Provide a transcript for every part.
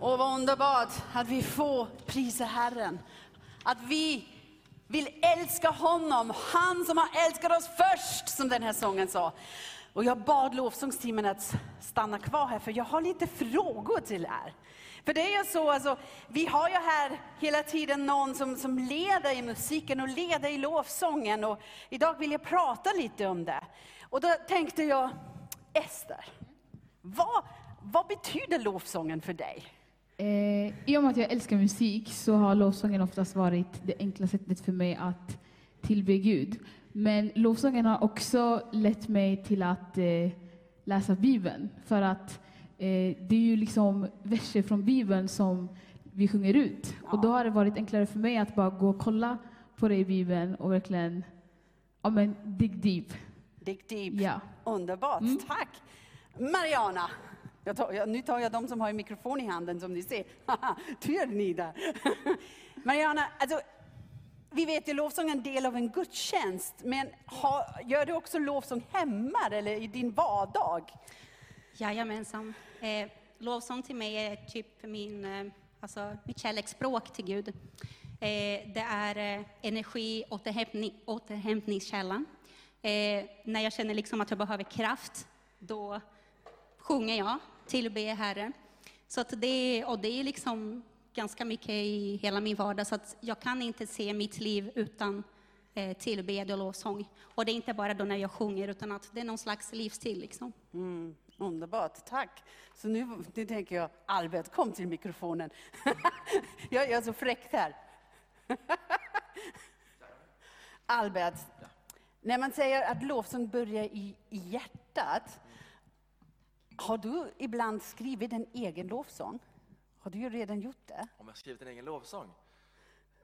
Och vad underbart att vi får prisa Herren. Att vi vill älska honom, han som har älskat oss först, som den här sången sa. Och jag bad lovsångsteamen att stanna kvar här, för jag har lite frågor till er. För det är ju så, alltså, vi har ju här hela tiden någon som, som leder i musiken och leder i lovsången. Och idag vill jag prata lite om det. Och då tänkte jag, Ester, vad, vad betyder lovsången för dig? Eh, I och med att jag älskar musik så har lovsången oftast varit det enkla sättet för mig att tillbe Gud. Men lovsången har också lett mig till att eh, läsa Bibeln. För att eh, det är ju liksom verser från Bibeln som vi sjunger ut. Och då har det varit enklare för mig att bara gå och kolla på det i Bibeln och verkligen ja, men dig deep. Dig deep. Ja. Underbart, tack. Mariana, jag tar, jag, nu tar jag de som har en mikrofon i handen som ni ser. Tur ni där. Mariana, alltså, vi vet ju lovsång är en del av en gudstjänst, men ha, gör du också lovsång hemma eller i din vardag? Jajamensan. Eh, lovsång till mig är typ min, eh, alltså, mitt kärleksspråk till Gud. Eh, det är eh, energi, återhämtning, återhämtningskällan. Eh, när jag känner liksom att jag behöver kraft, då sjunger jag, tillber Herren. Så att det, och det är liksom ganska mycket i hela min vardag, så att jag kan inte se mitt liv utan eh, tillbedjan och lovsång. Och det är inte bara då när jag sjunger, utan att det är någon slags livsstil. Liksom. Mm, underbart, tack. Så nu, nu tänker jag, Albert, kom till mikrofonen. jag är så fräck här. Albert, när man säger att lovsång börjar i, i hjärtat, har du ibland skrivit en egen lovsång? Har du ju redan gjort det? Om jag skrivit en egen lovsång?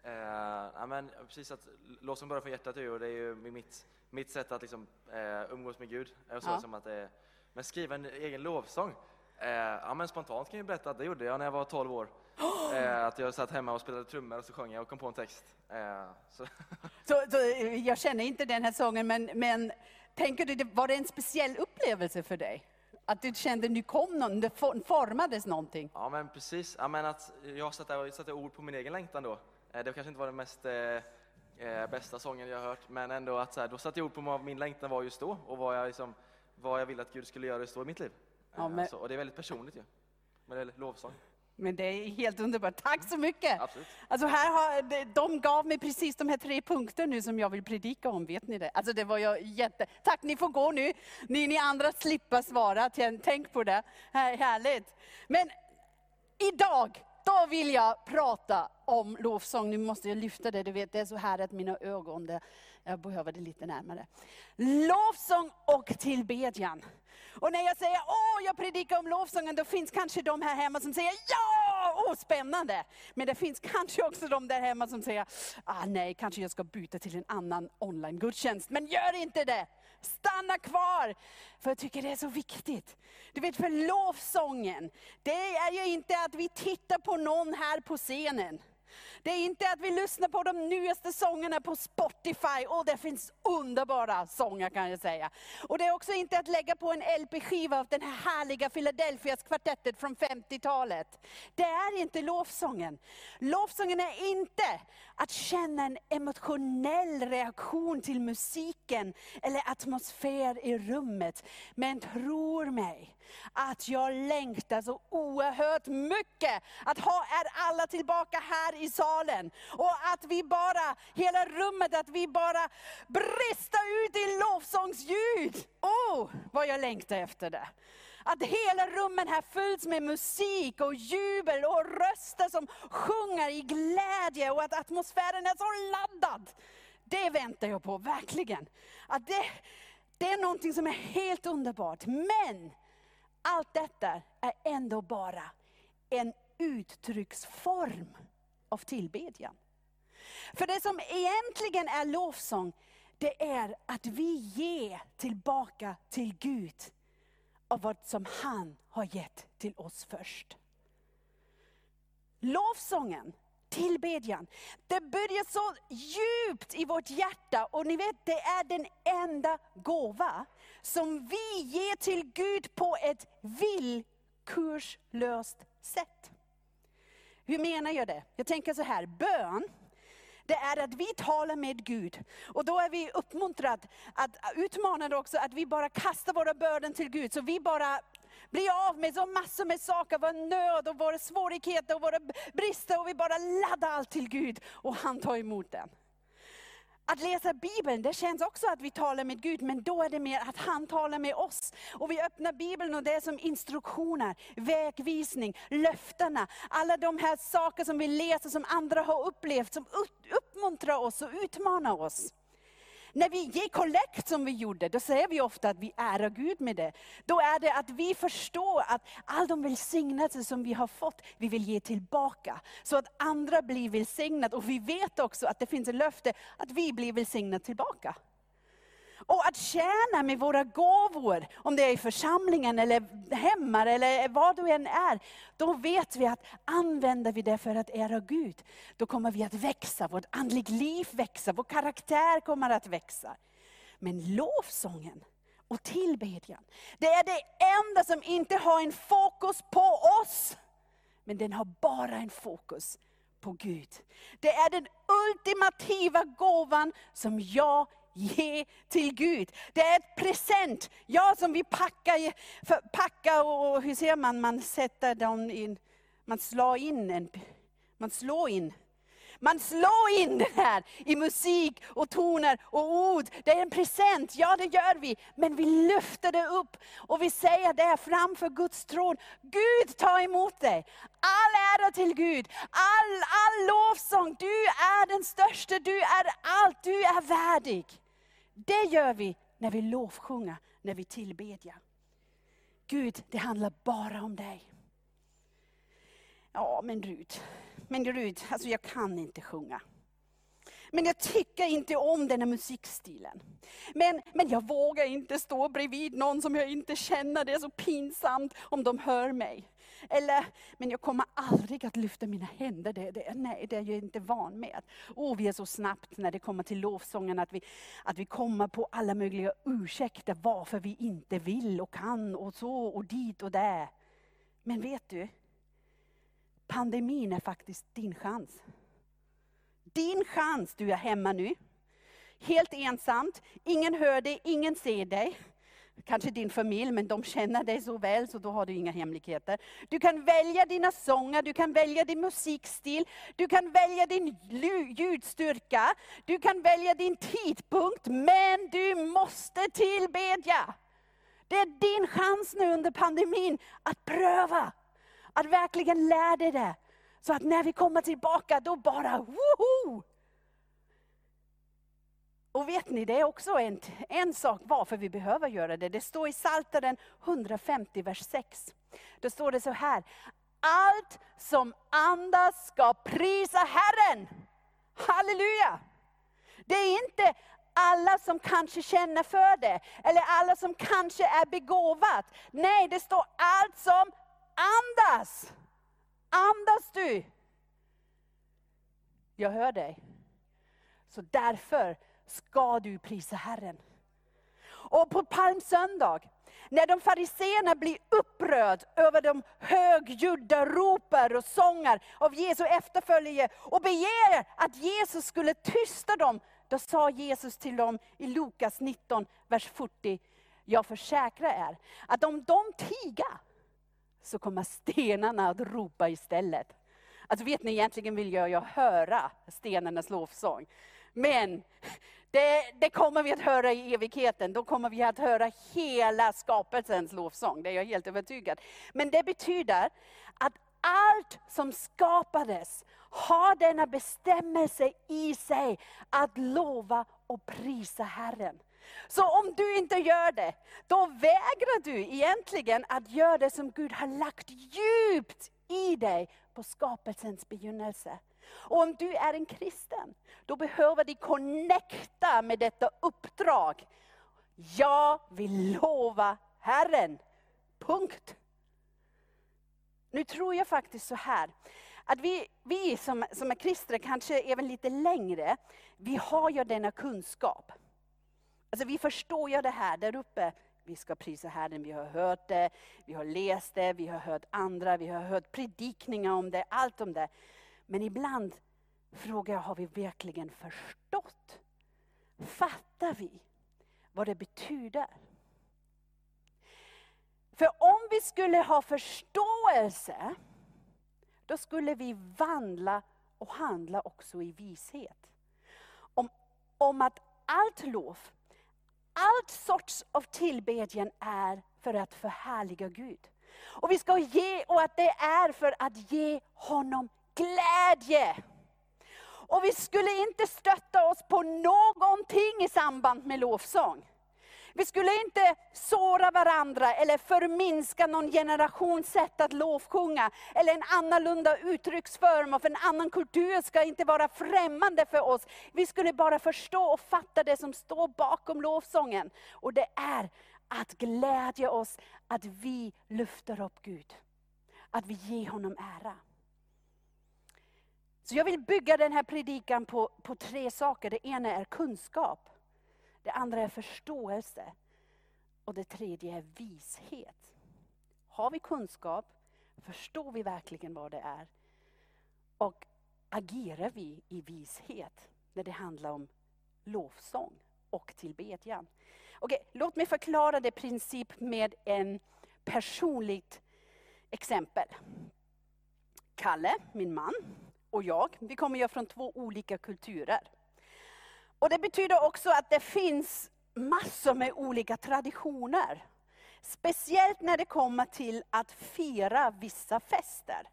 Eh, ja, men precis att lovsång börjar från hjärtat och det är ju mitt, mitt sätt att liksom, eh, umgås med Gud. Så Ja. som att, eh, men skriva en egen lovsång? Eh, ja, men spontant kan jag berätta att det gjorde jag när jag var 12 år. Eh, att jag satt hemma och spelade trummor och så sjöng jag och kom på en text. Eh, så. Så, så, eh, jag känner inte den här sången, men, men tänker du, var det en speciell upplevelse för dig? Att du kände, nu kom någon, det for- formades någonting? Ja men precis, ja, men att jag satte, jag satte ord på min egen längtan då. Eh, Det kanske inte var den mest eh, eh, bästa sången jag hört, men ändå att så här, då satte jag ord på vad min längtan var just då och vad jag, liksom, vad jag ville att Gud skulle göra just då i mitt liv. Ja, Eh, men- så, och det är väldigt personligt ju, med det lovsång. Men det är helt underbart. Tack så mycket! Absolut. Alltså här har, de- gav mig precis de här tre punkter nu som jag vill predika om, vet ni det? Alltså det var jag jätte... Tack, ni får gå nu. Ni, ni andra slipper svara, tänk på det. Här, härligt. Men idag, då vill jag prata om lovsång. Nu måste jag lyfta det, du vet det är så här att mina ögon, det, jag behöver det lite närmare. Lovsång och tillbedjan. Och när jag säger, åh jag predikar om lovsången, då finns kanske de här hemma som säger, ja, åh spännande. Men det finns kanske också de där hemma som säger, ah nej, kanske jag ska byta till en annan online-gudstjänst. Men gör inte det! Stanna kvar! För jag tycker det är så viktigt. Du vet för lovsången, det är ju inte att vi tittar på någon här på scenen. Det är inte att vi lyssnar på de nyaste sångerna på Spotify, och det finns underbara sånger kan jag säga. Och det är också inte att lägga på en LP-skiva av den här härliga Philadelphias kvartettet från 50-talet. Det är inte lovsången. Lovsången är inte att känna en emotionell reaktion till musiken eller atmosfär i rummet. Men tror mig, att jag längtar så oerhört mycket att ha er alla tillbaka här i salen. Och att vi bara, hela rummet, att vi bara brista ut i lovsångsljud. Åh, vad jag längtar efter det. Att hela rummen här fylls med musik och jubel och röster som sjunger i glädje och att atmosfären är så laddad. Det väntar jag på, verkligen. Att det, det är någonting som är helt underbart. Men allt detta är ändå bara en uttrycksform av tillbedjan. För det som egentligen är lovsång, det är att vi ger tillbaka till Gud av vad som han har gett till oss först. Lovsången, tillbedjan, det börjar så djupt i vårt hjärta och ni vet det är den enda gåva som vi ger till Gud på ett villkorslöst sätt. Hur menar jag det? Jag tänker så här, bön, det är att vi talar med Gud. Och då är vi uppmuntrade, att, utmanade också, att vi bara kastar våra börden till Gud. Så vi bara blir av med så massor med saker, vår nöd och våra svårigheter och våra brister. Och vi bara laddar allt till Gud och han tar emot den. Att läsa Bibeln, det känns också att vi talar med Gud, men då är det mer att han talar med oss. Och vi öppnar Bibeln och det är som instruktioner, vägvisning, löftena. Alla de här saker som vi läser som andra har upplevt, som uppmuntrar oss och utmanar oss. När vi ger kollekt som vi gjorde, då säger vi ofta att vi ärar Gud med det. Då är det att vi förstår att all de välsignelser som vi har fått, vi vill ge tillbaka. Så att andra blir välsignade. Och vi vet också att det finns ett löfte att vi blir välsignade tillbaka. Och att tjäna med våra gåvor, om det är i församlingen eller hemma eller vad du än är. Då vet vi att använder vi det för att ära Gud, då kommer vi att växa, vårt andligt liv växa, vår karaktär kommer att växa. Men lovsången och tillbedjan, det är det enda som inte har en fokus på oss. Men den har bara en fokus på Gud. Det är den ultimativa gåvan som jag ge till Gud. Det är ett present, ja som vi packar, packar och hur ser man, man sätter dem in, man slår in en, man slår in man slår in det här i musik och toner och ord. Det är en present, ja det gör vi. Men vi lyfter det upp och vi säger det framför Guds tron. Gud ta emot dig. All ära till Gud, all, all lovsång. Du är den största, du är allt, du är värdig. Det gör vi när vi lovsjunger, när vi tillbedjar. Gud, det handlar bara om dig. Ja, men Rut, men Rud, alltså jag kan inte sjunga. Men jag tycker inte om den här musikstilen. Men, men jag vågar inte stå bredvid någon som jag inte känner, det är så pinsamt om de hör mig. Eller, men jag kommer aldrig att lyfta mina händer, det, det, nej, det är jag inte van med. Oh, vi är så snabbt när det kommer till lovsången att vi, att vi kommer på alla möjliga ursäkter varför vi inte vill och kan och så och dit och där. Men vet du, pandemin är faktiskt din chans. Din chans, du är hemma nu. Helt ensamt, ingen hör dig, ingen ser dig kanske din familj, men de känner dig så väl så då har du inga hemligheter. Du kan välja dina sånger, du kan välja din musikstil, du kan välja din ljudstyrka, du kan välja din tidpunkt, men du måste tillbedja. Det är din chans nu under pandemin att pröva, att verkligen lära dig det. Så att när vi kommer tillbaka, då bara woho! Och vet ni, det är också en, en sak varför vi behöver göra det. Det står i Psaltaren 150, vers 6. Då står det så här. Allt som andas ska prisa Herren. Halleluja! Det är inte alla som kanske känner för det, eller alla som kanske är begåvat. Nej, det står allt som andas. Andas du? Jag hör dig. Så därför ska du prisa Herren. Och på palmsöndag, när de fariseerna blir upprörda över de högljudda ropen och sånger av Jesu efterföljare och begär att Jesus skulle tysta dem, då sa Jesus till dem i Lukas 19, vers 40, jag försäkrar er att om de tiga så kommer stenarna att ropa istället. Alltså vet ni, egentligen vill jag, jag höra stenarnas lovsång. Men det, det, kommer vi att höra i evigheten. Då kommer vi att höra hela skapelsens lovsång. Det är jag helt övertygad. Men det betyder att allt som skapades har denna bestämmelse i sig att lova och prisa Herren. Så om du inte gör det, då vägrar du egentligen att göra det som Gud har lagt djupt i dig på skapelsens begynnelse. Och om du är en kristen, då behöver du connecta med detta uppdrag. Jag vill lova Herren. Punkt. Nu tror jag faktiskt så här, att vi, vi som, som är kristna, kanske även lite längre, vi har ju denna kunskap. Alltså vi förstår ju det här där uppe vi ska prisa Herren, vi har hört det, vi har läst det, vi har hört andra, vi har hört predikningar om det, allt om det. Men ibland frågar jag, har vi verkligen förstått? Fattar vi vad det betyder? För om vi skulle ha förståelse, då skulle vi vandla och handla också i vishet. Om, om att allt lov, allt sorts av tillbedjan är för att förhärliga Gud. Och vi ska ge, och att det är för att ge honom glädje. Och vi skulle inte stötta oss på någonting i samband med lovsång. Vi skulle inte såra varandra eller förminska någon generations sätt att lovsjunga. Eller en annorlunda uttrycksform av en annan kultur ska inte vara främmande för oss. Vi skulle bara förstå och fatta det som står bakom lovsången. Och det är att glädja oss att vi lyfter upp Gud. Att vi ger honom ära. Så jag vill bygga den här predikan på, på tre saker. Det ena är kunskap. Det andra är förståelse. Och det tredje är vishet. Har vi kunskap? Förstår vi verkligen vad det är? Och agerar vi i vishet när det handlar om lovsång och tillbedjan? Okej, låt mig förklara det princip med en personligt exempel. Kalle, min man, och jag, vi kommer ju från två olika kulturer. Och det betyder också att det finns massor med olika traditioner. Speciellt när det kommer till att fira vissa fester.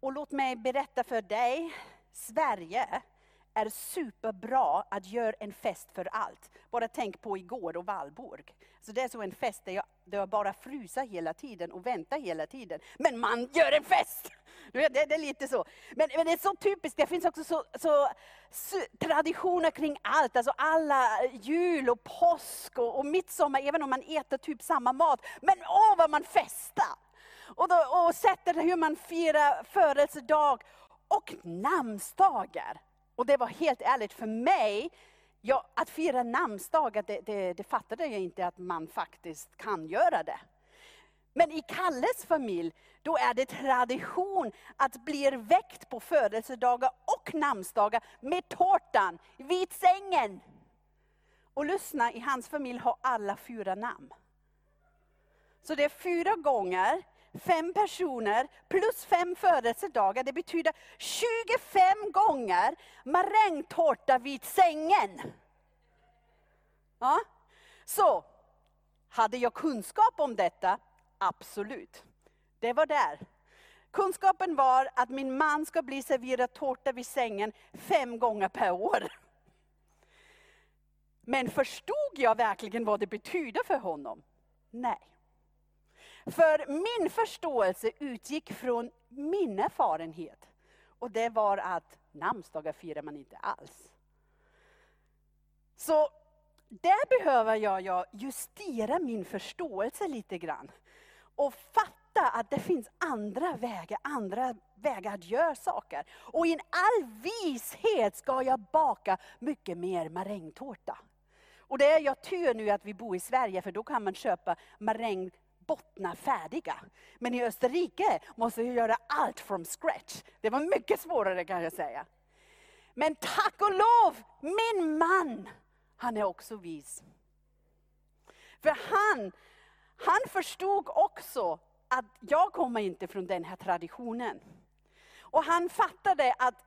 Och låt mig berätta för dig, Sverige är superbra att göra en fest för allt. Bara tänk på igår och Valborg. Så det är så en fest där jag, där jag bara fryser hela tiden och väntar hela tiden. Men man gör en fest! Det, det är lite så. Men, men, det är så typiskt, det finns också så, så, så traditioner kring allt. Alltså alla jul och påsk och, och midsommar, även om man äter typ samma mat. Men åh vad man festar! Och, då, och sättet hur man firar födelsedag och namnsdagar. Och det var helt ärligt för mig, jag, att fira namnsdagar, det, det, det fattade jag inte att man faktiskt kan göra det. Men i Kalles familj, då är det tradition att bli väckt på födelsedagar och namnsdagar med tårtan vid sängen. Och lyssna, i hans familj har alla fyra namn. Så det är fyra gånger fem personer plus fem födelsedagar. Det betyder 25 gånger marängtårta vid sängen. Ja. Så, hade jag kunskap om detta? Absolut. Det var där. Kunskapen var att min man ska bli serverad tårta vid sängen fem gånger per år. Men förstod jag verkligen vad det betyder för honom? Nej. För min förståelse utgick från min erfarenhet. Och det var att namnsdagar firar man inte alls. Så där behöver jag justera min förståelse lite grann. Och fatta att det finns andra vägar, andra vägar att göra saker. Och i all vishet ska jag baka mycket mer marängtårta. Och det är jag tur nu att vi bor i Sverige, för då kan man köpa maräng bottnar färdiga. Men i Österrike måste vi göra allt from scratch. Det var mycket svårare kan jag säga. Men tack och lov, min man, han är också vis. För han, han förstod också att jag kommer inte från den här traditionen. Och han fattade att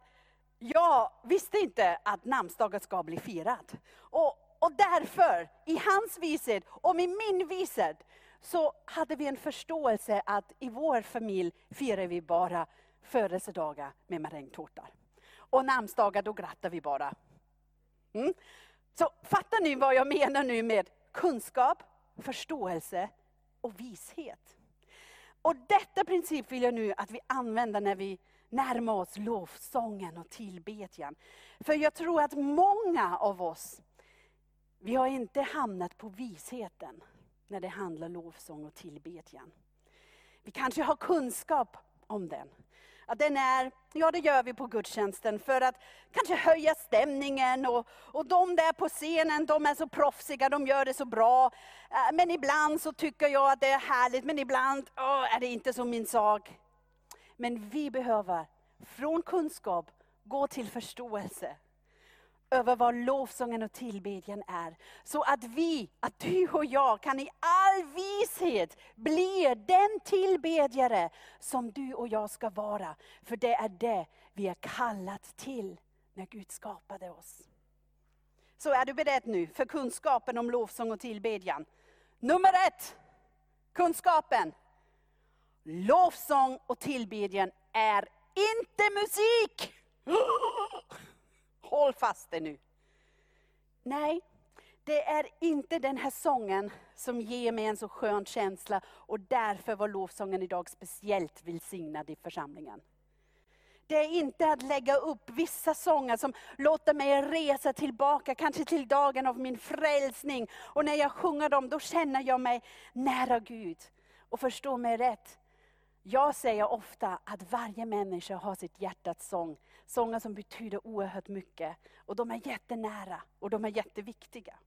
jag visste inte att namnsdagen ska bli firad. Och, och därför, i hans vishet och i min vishet, så hade vi en förståelse att i vår familj firar vi bara födelsedagar med marängtårta. Och namnsdagar, då grattar vi bara. Mm. Så fattar ni vad jag menar nu med kunskap, förståelse och vishet? Och detta princip vill jag nu att vi använder när vi närmar oss lovsången och tillbedjan. För jag tror att många av oss, vi har inte hamnat på visheten när det handlar lovsång och tillbedjan. Vi kanske har kunskap om den. Att den är, ja det gör vi på gudstjänsten för att kanske höja stämningen. Och, och de där på scenen, de är så proffsiga, de gör det så bra. Äh, men ibland så tycker jag att det är härligt, men ibland åh, är det inte så min sak. Men vi behöver från kunskap gå till förståelse över vad lovsången och tillbedjan är. Så att vi, att du och jag kan i all vishet bli den tillbedjare som du och jag ska vara. För det är det vi är kallat till när Gud skapade oss. Så är du beredd nu för kunskapen om lovsång och tillbedjan? Nummer ett, kunskapen. Lovsång och tillbedjan är inte musik. Håll fast det nu. Nej, det är inte den här sången som ger mig en så skön känsla och därför var lovsången idag speciellt välsignad i församlingen. Det är inte att lägga upp vissa sånger som låter mig resa tillbaka, kanske till dagen av min frälsning. Och när jag sjunger dem, då känner jag mig nära Gud. Och förstå mig rätt, jag säger ofta att varje människa har sitt hjärtats sång. Sånger som betyder oerhört mycket. Och de är jättenära och de är jätteviktiga.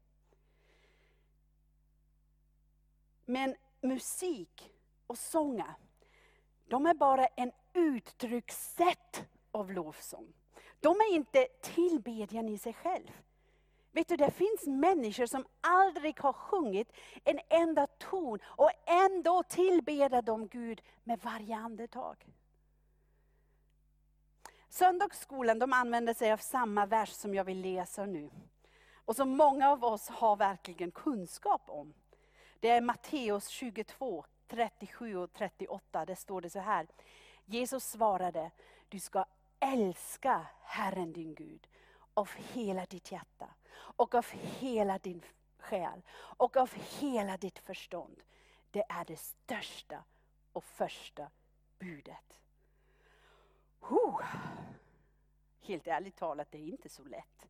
Men musik och sånger, de är bara en uttryckssätt av lovsång. De är inte tillbedjan i sig själv. Vet du, det finns människor som aldrig har sjungit en enda ton och ändå tillbeder de Gud med varje andetag. Söndagsskolan de använder sig av samma vers som jag vill läsa nu. Och som många av oss har verkligen kunskap om. Det är Matteus 22, 37 och 38. Där står det så här. Jesus svarade, du ska älska Herren din Gud av hela ditt hjärta och av hela din själ och av hela ditt förstånd. Det är det största och första budet. Huh. Helt ärligt talat, det är inte så lätt.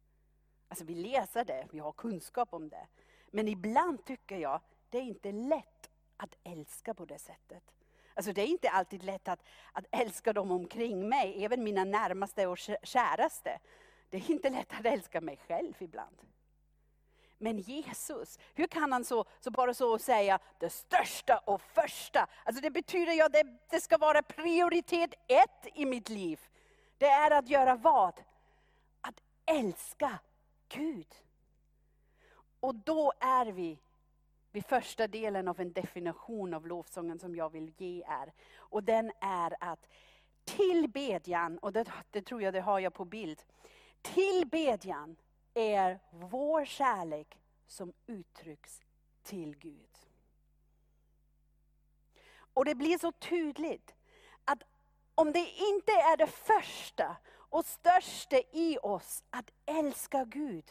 Alltså vi läser det, vi har kunskap om det. Men ibland tycker jag, det är inte lätt att älska på det sättet. Alltså det är inte alltid lätt att, att älska dem omkring mig, även mina närmaste och käraste. Det är inte lätt att älska mig själv ibland. Men Jesus, hur kan han så, så bara så säga det största och första? Alltså det betyder ju att det, det ska vara prioritet ett i mitt liv. Det är att göra vad? Att älska Gud. Och då är vi vid första delen av en definition av lovsången som jag vill ge er. Och den är att tillbedjan, och det, det tror jag det har jag på bild. Tillbedjan är vår kärlek som uttrycks till Gud. Och det blir så tydligt att om det inte är det första och största i oss att älska Gud,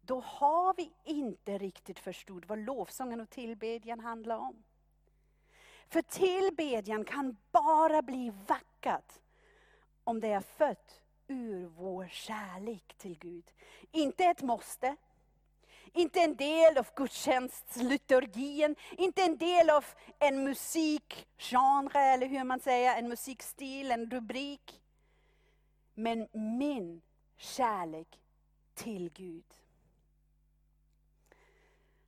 då har vi inte riktigt förstått vad lovsången och tillbedjan handlar om. För tillbedjan kan bara bli vackert om det är fött ur vår kärlek till Gud. Inte ett måste, inte en del av gudstjänstliturgin, inte en del av en musikgenre, eller hur man säger, en musikstil, en rubrik. Men min kärlek till Gud.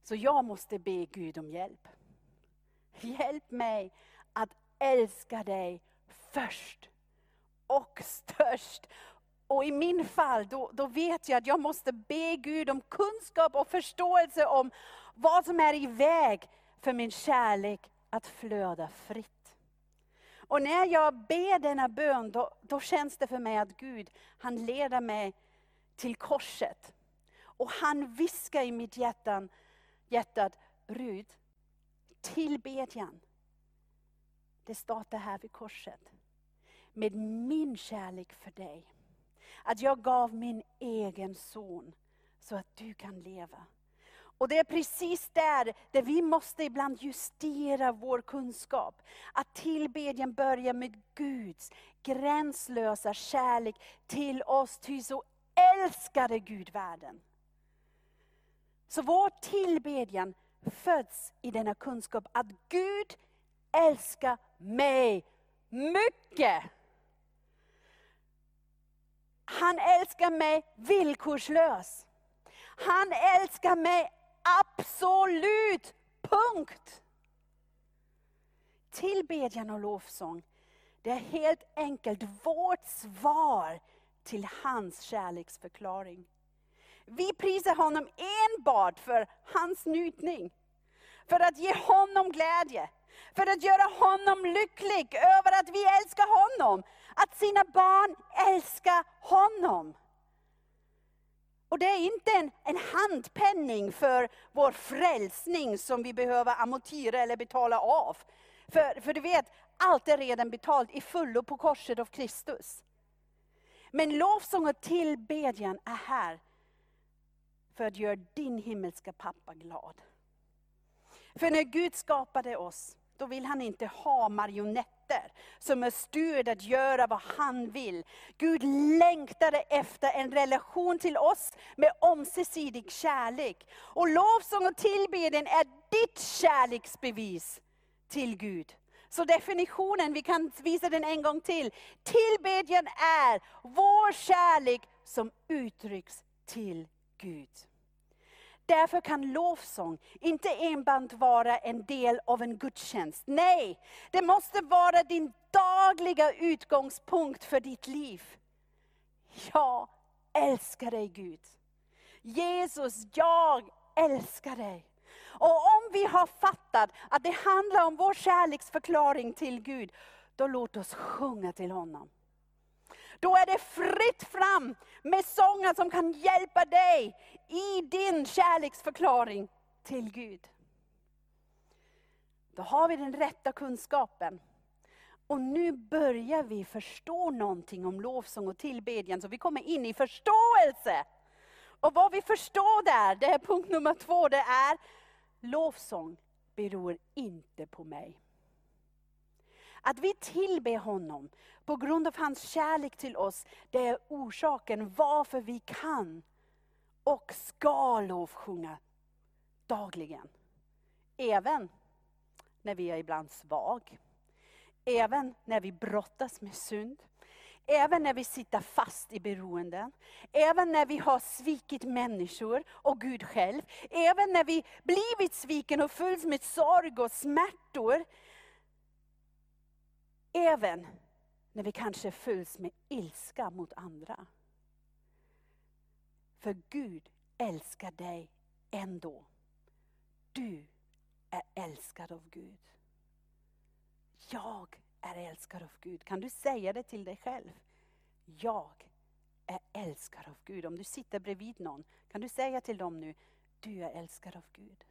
Så jag måste be Gud om hjälp. Hjälp mig att älska dig först och störst. Och i min fall, då, då vet jag att jag måste be Gud om kunskap och förståelse om vad som är i väg för min kärlek att flöda fritt. Och när jag ber denna bön, då, då känns det för mig att Gud, han leder mig till korset. Och han viskar i mitt hjärta, hjärtat, Rud, tillbedjan, det startar här vid korset. Med min kärlek för dig. Att jag gav min egen son så att du kan leva. Och det är precis där, där vi måste ibland justera vår kunskap. Att tillbedjan börjar med Guds gränslösa kärlek till oss, ty så älskade Gud världen. Så vår tillbedjan föds i denna kunskap att Gud älskar mig mycket. Han älskar mig villkorslöst. Han älskar mig absolut. Punkt. Tillbedjan och lovsång, det är helt enkelt vårt svar till hans kärleksförklaring. Vi prisar honom enbart för hans njutning. För att ge honom glädje. För att göra honom lycklig över att vi älskar honom. Att sina barn älskar honom. Och det är inte en, en handpenning för vår frälsning som vi behöver amortera eller betala av. För, för du vet, allt är redan betalt i fullo på korset av Kristus. Men lovsång och tillbedjan är här för att göra din himmelska pappa glad. För när Gud skapade oss, då vill han inte ha marionetter som är styrda att göra vad han vill. Gud längtade efter en relation till oss med ömsesidig kärlek. Och lovsång och tillbedjan är ditt kärleksbevis till Gud. Så definitionen, vi kan visa den en gång till. Tillbedjan är vår kärlek som uttrycks till Gud. Därför kan lovsång inte enbart vara en del av en gudstjänst. Nej, det måste vara din dagliga utgångspunkt för ditt liv. Jag älskar dig Gud. Jesus, jag älskar dig. Och om vi har fattat att det handlar om vår kärleksförklaring till Gud, då låt oss sjunga till honom. Då är det fritt fram med sånger som kan hjälpa dig i din kärleksförklaring till Gud. Då har vi den rätta kunskapen. Och nu börjar vi förstå någonting om lovsång och tillbedjan, så vi kommer in i förståelse. Och vad vi förstår där, det är punkt nummer två, det är lovsång beror inte på mig. Att vi tillber honom på grund av hans kärlek till oss, det är orsaken varför vi kan och ska lovsjunga dagligen. Även när vi är ibland svag. Även när vi brottas med synd. Även när vi sitter fast i beroenden. Även när vi har svikit människor och Gud själv. Även när vi blivit sviken och fylls med sorg och smärtor. Även när vi kanske fylls med ilska mot andra. För Gud älskar dig ändå. Du är älskad av Gud. Jag är älskad av Gud. Kan du säga det till dig själv? Jag är älskad av Gud. Om du sitter bredvid någon, kan du säga till dem nu, du är älskad av Gud.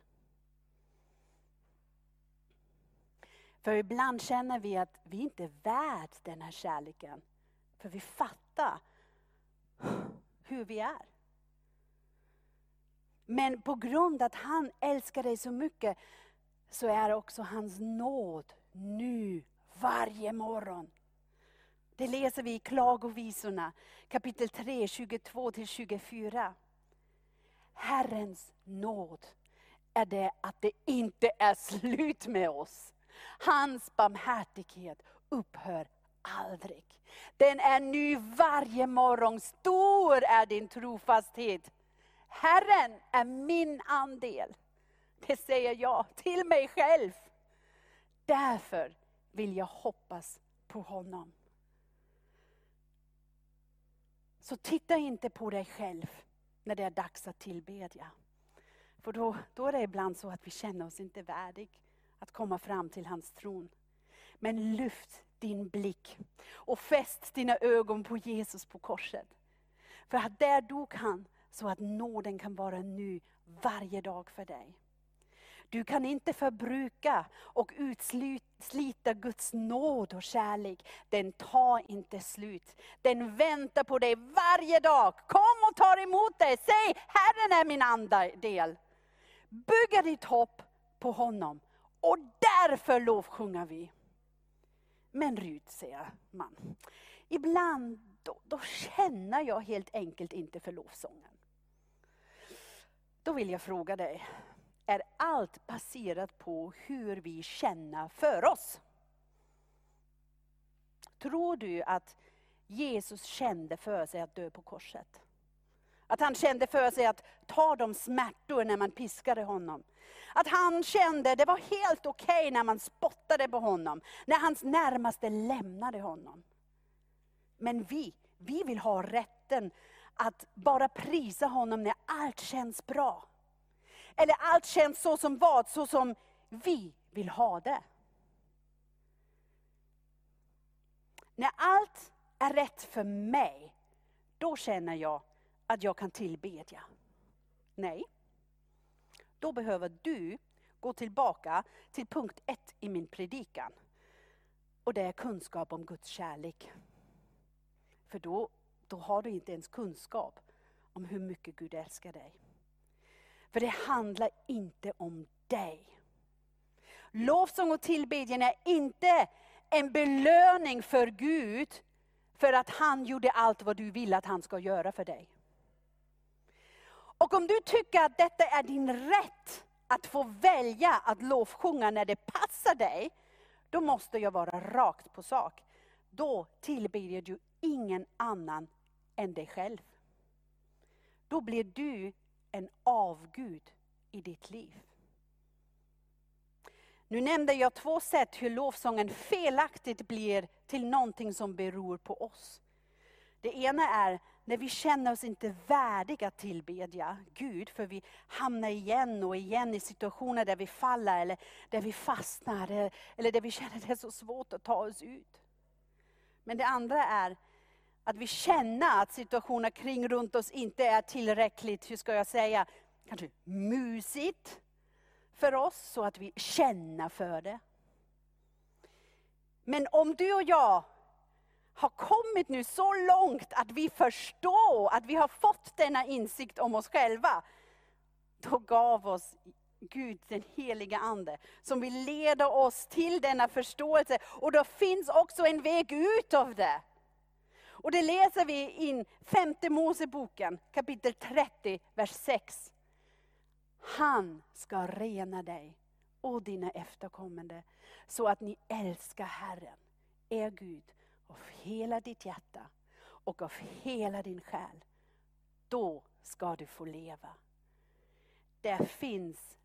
För ibland känner vi att vi inte är värd den här kärleken. För vi fattar hur vi är. Men på grund av att han älskar dig så mycket så är också hans nåd nu, varje morgon. Det läser vi i Klagovisorna kapitel 3, 22-24. Herrens nåd är det att det inte är slut med oss. Hans barmhärtighet upphör aldrig. Den är ny varje morgon, stor är din trofasthet. Herren är min andel. Det säger jag till mig själv. Därför vill jag hoppas på honom. Så titta inte på dig själv när det är dags att tillbedja. För då, då är det ibland så att vi känner oss inte värdiga att komma fram till hans tron. Men lyft din blick och fäst dina ögon på Jesus på korset. För att där dog han så att nåden kan vara ny varje dag för dig. Du kan inte förbruka och utslita Guds nåd och kärlek. Den tar inte slut. Den väntar på dig varje dag. Kom och ta emot dig. Säg, Herren är min andel. Bygga ditt hopp på honom. Och därför lovsjunger vi. Men Rut, säger man, ibland då, då känner jag helt enkelt inte för lovsången. Då vill jag fråga dig, är allt baserat på hur vi känner för oss? Tror du att Jesus kände för sig att dö på korset. Att han kände för sig att ta de smärtor när man piskade honom. Att han kände det var helt okej okay när man spottade på honom. När hans närmaste lämnade honom. Men vi, vi vill ha rätten att bara prisa honom när allt känns bra. Eller allt känns så som vad? Så som vi vill ha det. När allt är rätt för mig, då känner jag att jag kan tillbedja. Nej. Då behöver du gå tillbaka till punkt ett i min predikan. Och det är kunskap om Guds kärlek. För då, då har du inte ens kunskap om hur mycket Gud älskar dig. För det handlar inte om dig. Lovsång och tillbedjan är inte en belöning för Gud för att han gjorde allt vad du vill att han ska göra för dig. Och om du tycker att detta är din rätt att få välja att lovsjunga när det passar dig, då måste jag vara rakt på sak. Då tillber du ingen annan än dig själv. Då blir du en avgud i ditt liv. Nu nämnde jag två sätt hur lovsången felaktigt blir till någonting som beror på oss. Det ena är när vi känner oss inte värdiga att tillbedja Gud, för vi hamnar igen och igen i situationer där vi faller, eller där vi fastnar, eh, eller där vi känner det är så svårt att ta oss ut. Men det andra är att vi känner att situationer kring runt oss inte är tillräckligt, hur ska jag säga, kanske musigt för oss, så att vi känner för det. Men om du och jag har kommit nu så långt att vi förstår, att vi har fått denna insikt om oss själva, då gav oss Gud den heliga Ande, som vill leda oss till denna förståelse. Och då finns också en väg ut av det. Och det läser vi in femte Moseboken, kapitel 30, vers 6. Han ska rena dig och dina efterkommande, så att ni älskar Herren, er Gud, av hela ditt hjärta och av hela din själ. Då ska du få leva. Där finns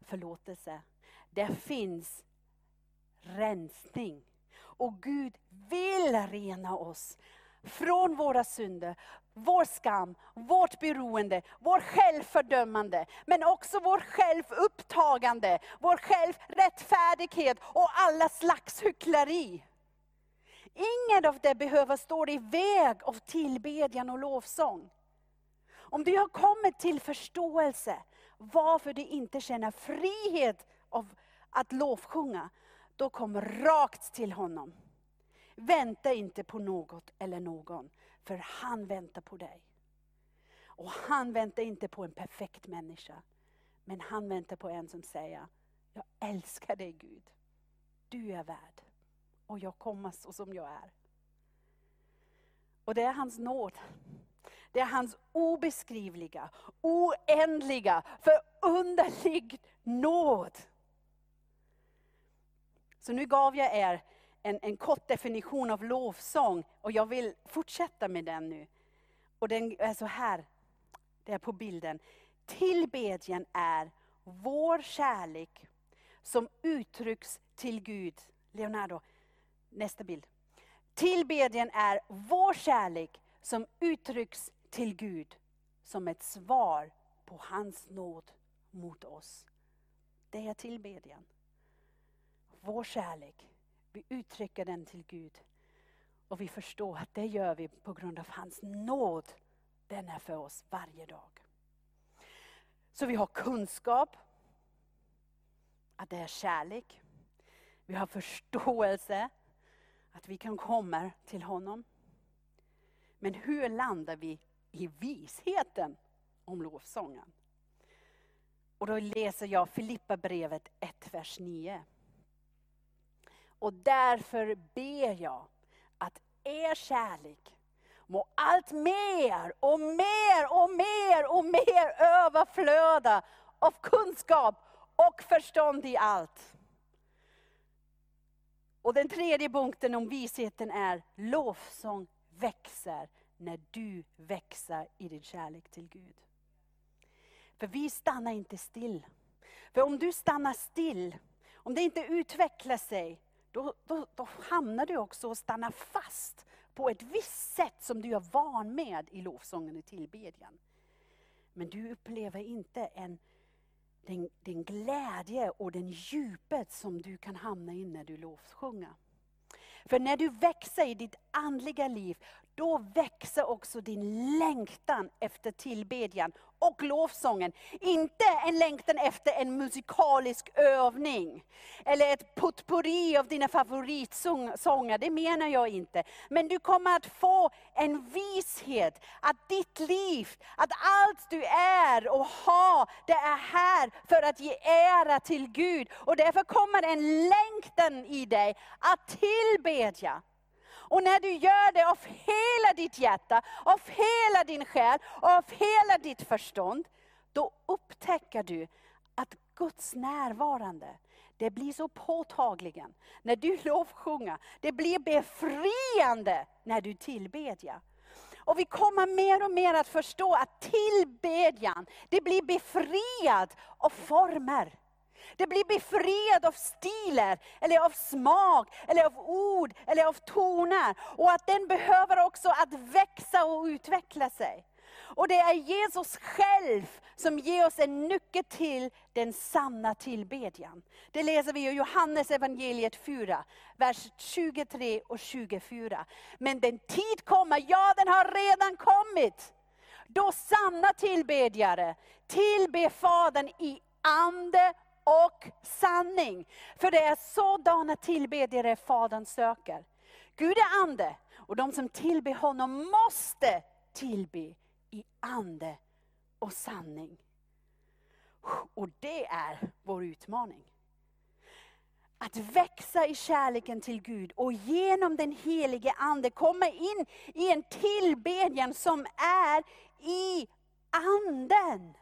förlåtelse. Där finns rensning. Och Gud vill rena oss från våra synder, vår skam, vårt beroende, vår självfördömande, men också vår självupptagande, vår självrättfärdighet och alla slags hyckleri. Inget av det behöver stå i väg av tillbedjan och lovsång. Om du har kommit till förståelse varför du inte känner frihet av att lovsjunga, då kom rakt till honom. Vänta inte på något eller någon, för han väntar på dig. Och han väntar inte på en perfekt människa, men han väntar på en som säger, jag älskar dig Gud. Du är värd och jag kommer så som jag är. Och det är hans nåd. Det är hans obeskrivliga, oändliga, förunderlig nåd. Så nu gav jag er en, en kort definition av lovsång och jag vill fortsätta med den nu. Och den är så här, det är på bilden. Tillbedjan är vår kärlek som uttrycks till Gud. Leonardo, nästa bild. Tillbedjan är vår kärlek som uttrycks till Gud som ett svar på hans nåd mot oss. Det är tillbedjan. Vår kärlek, vi uttrycker den till Gud. Och vi förstår att det gör vi på grund av hans nåd. Den är för oss varje dag. Så vi har kunskap, att det är kärlek. Vi har förståelse, att vi kan komma till honom. Men hur landar vi i visheten om lovsången? Och då läser jag Filippa brevet 1, vers 9. Och därför ber jag att er kärlek må allt mer och mer och mer och mer överflöda av kunskap och förstånd i allt och den tredje punkten om visheten är lovsång växer när du växer i din kärlek till Gud. För vi stannar inte still. För om du stannar still, om det inte utvecklar sig, då, då, då hamnar du också och stannar fast på ett visst sätt som du är van med i lovsången och tillbedjan. Men du upplever inte en, den, den glädje och den djupet som du kan hamna i när du lovsjunger. För när du växer i ditt andliga liv, då växer också din längtan efter tillbedjan och lovsången. Inte en längtan efter en musikalisk övning. Eller ett potpourri av dina favoritsånger, det menar jag inte. Men du kommer att få en vishet att ditt liv, att allt du är och har, det är här för att ge ära till Gud. Och därför kommer en längtan i dig att tillbedja. Och när du gör det av hela ditt hjärta, av hela din själ, av hela ditt förstånd, då upptäcker du att Guds närvarande, det blir så påtagligen när du lovsjunger. Det blir befriande när du tillbedjar. Och vi kommer mer och mer att förstå att tillbedjan, det blir befriad av former. Det blir befriad av stilar, eller av smak, eller av ord, eller av toner. Och att den behöver också att växa och utveckla sig. Och det är Jesus själv som ger oss en nyckel till den sanna tillbedjan. Det läser vi i Johannes evangeliet 4, vers 23 och 24. Men den tid kommer, ja den har redan kommit, då sanna tillbedjare tillber Fadern i ande och sanning. För det är sådana tillbedjare Fadern söker. Gud är ande och de som tillber honom måste tillbe i ande och sanning. Och det är vår utmaning. Att växa i kärleken till Gud och genom den helige Ande komma in i en tillbedjan som är i anden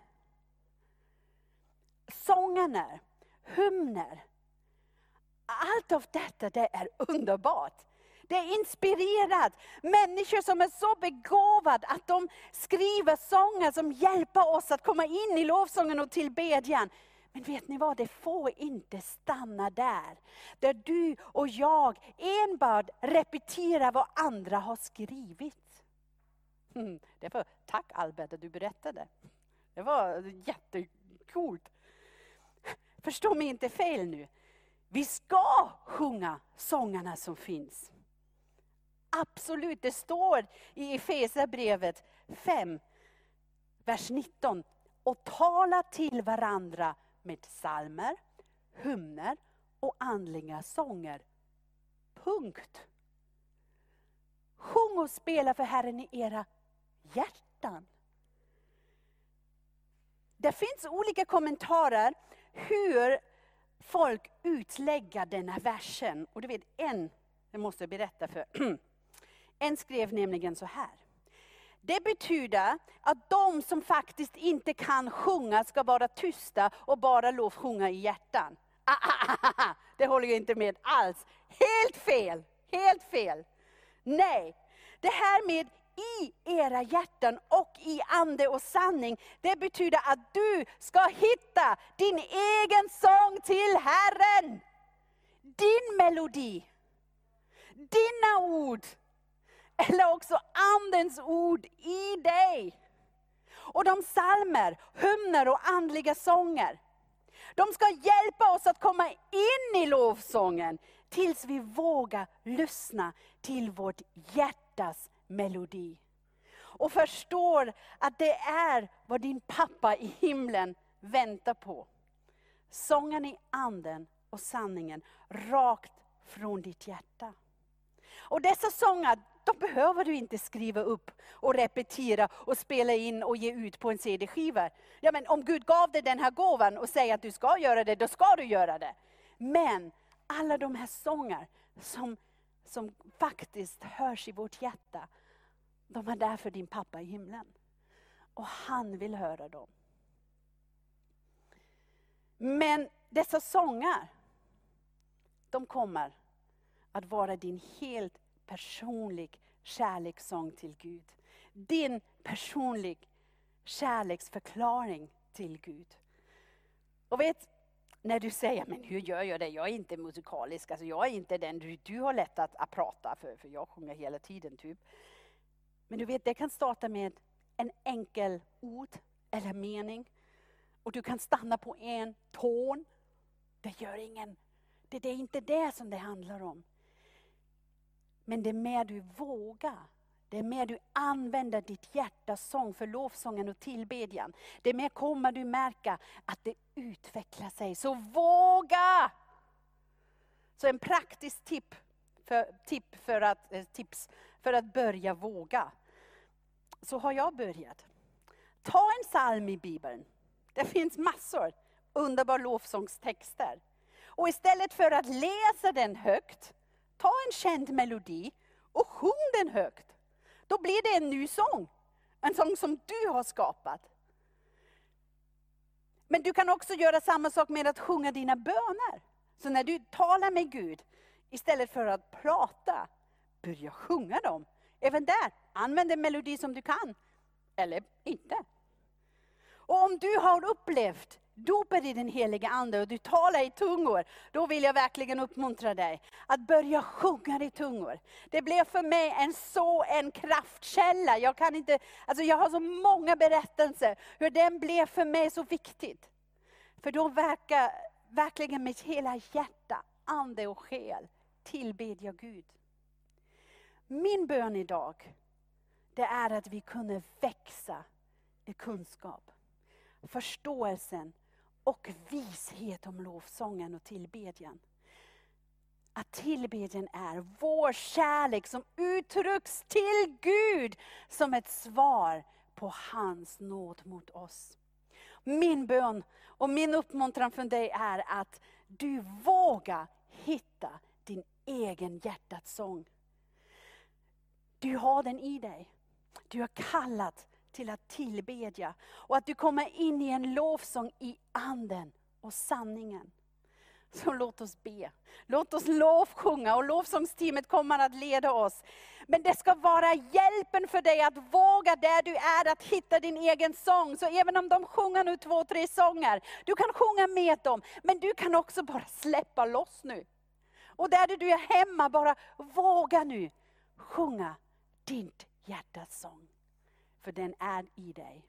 sångerna, hymner. Allt av detta det är underbart. Det är inspirerat. Människor som är så begåvade att de skriver sånger som hjälper oss att komma in i lovsången och tillbedjan. Men vet ni vad, det får inte stanna där. Där du och jag enbart repeterar vad andra har skrivit. Mm, det var, tack Albert att du berättade. Det var jättecoolt. Förstå mig inte fel nu. Vi ska sjunga sångerna som finns. Absolut, det står i Efesierbrevet 5, vers 19. Och tala till varandra med psalmer, hymner och andliga sånger. Punkt. Sjung och spela för Herren i era hjärtan. Det finns olika kommentarer hur folk utlägger denna versen. Och du vet, en, det måste jag berätta för. En skrev nämligen så här. Det betyder att de som faktiskt inte kan sjunga ska vara tysta och bara lovsjunga i hjärtan. Det håller jag inte med alls. Helt fel! Helt fel! Nej, det här med i era hjärtan och i ande och sanning. Det betyder att du ska hitta din egen sång till Herren. Din melodi. Dina ord. Eller också andens ord i dig. Och de salmer, hymner och andliga sånger. De ska hjälpa oss att komma in i lovsången tills vi vågar lyssna till vårt hjärtas melodi. Och förstår att det är vad din pappa i himlen väntar på. Sången i anden och sanningen rakt från ditt hjärta. Och dessa sånger, de behöver du inte skriva upp och repetera och spela in och ge ut på en CD-skiva. Ja, men om Gud gav dig den här gåvan och säger att du ska göra det, då ska du göra det. Men alla de här sånger som, som faktiskt hörs i vårt hjärta, de är där för din pappa i himlen. Och han vill höra dem. Men dessa sånger, de kommer att vara din helt personlig kärlekssång till Gud. Din personlig kärleksförklaring till Gud. Och vet, när du säger, men hur gör jag det? Jag är inte musikalisk, alltså jag är inte den du, du har lätt att, att prata för, för jag sjunger hela tiden. typ. Men du vet, det kan starta med en enkel ord eller mening. Och du kan stanna på en ton. Det gör ingen. Det, det är inte det som det handlar om. Men det är mer du vågar. Det är mer du använder ditt hjärtas sång för lovsången och tillbedjan. Det är mer kommer du märka att det utvecklar sig. Så våga! Så en praktisk tip för, tip för att, eh, tips för att börja våga. Så har jag börjat. Ta en psalm i Bibeln. Det finns massor underbara lovsångstexter. Och istället för att läsa den högt, ta en känd melodi och sjung den högt. Då blir det en ny sång. En sång som du har skapat. Men du kan också göra samma sak med att sjunga dina böner. Så när du talar med Gud, istället för att prata, börja sjunga dem. Även där, använd en melodi som du kan. Eller inte. Och om du har upplevt dopet i den heliga Ande och du talar i tungor, då vill jag verkligen uppmuntra dig att börja sjunga i tungor. Det blev för mig en så en kraftkälla. Jag, kan inte, alltså jag har så många berättelser hur den blev för mig så viktigt. För då verkar verkligen med hela hjärta, ande och själ tillbedja Gud. Min bön idag, det är att vi kunde växa i kunskap, förståelsen och vishet om lovsången och tillbedjan. Att tillbedjan är vår kärlek som uttrycks till Gud som ett svar på hans nåd mot oss. Min bön och min uppmuntran från dig är att du vågar hitta din egen hjärtats sång. Du har den i dig. Du har kallat till att tillbedja. Och att du kommer in i en lovsång i anden och sanningen. Så låt oss be. Låt oss lovsjunga och lovsångsteamet kommer att leda oss. Men det ska vara hjälpen för dig att våga där du är, att hitta din egen sång. Så även om de sjunger nu två, tre sånger, du kan sjunga med dem. Men du kan också bara släppa loss nu. Och där du är hemma, bara våga nu sjunga ditt Hjärtats sång för den är i dig.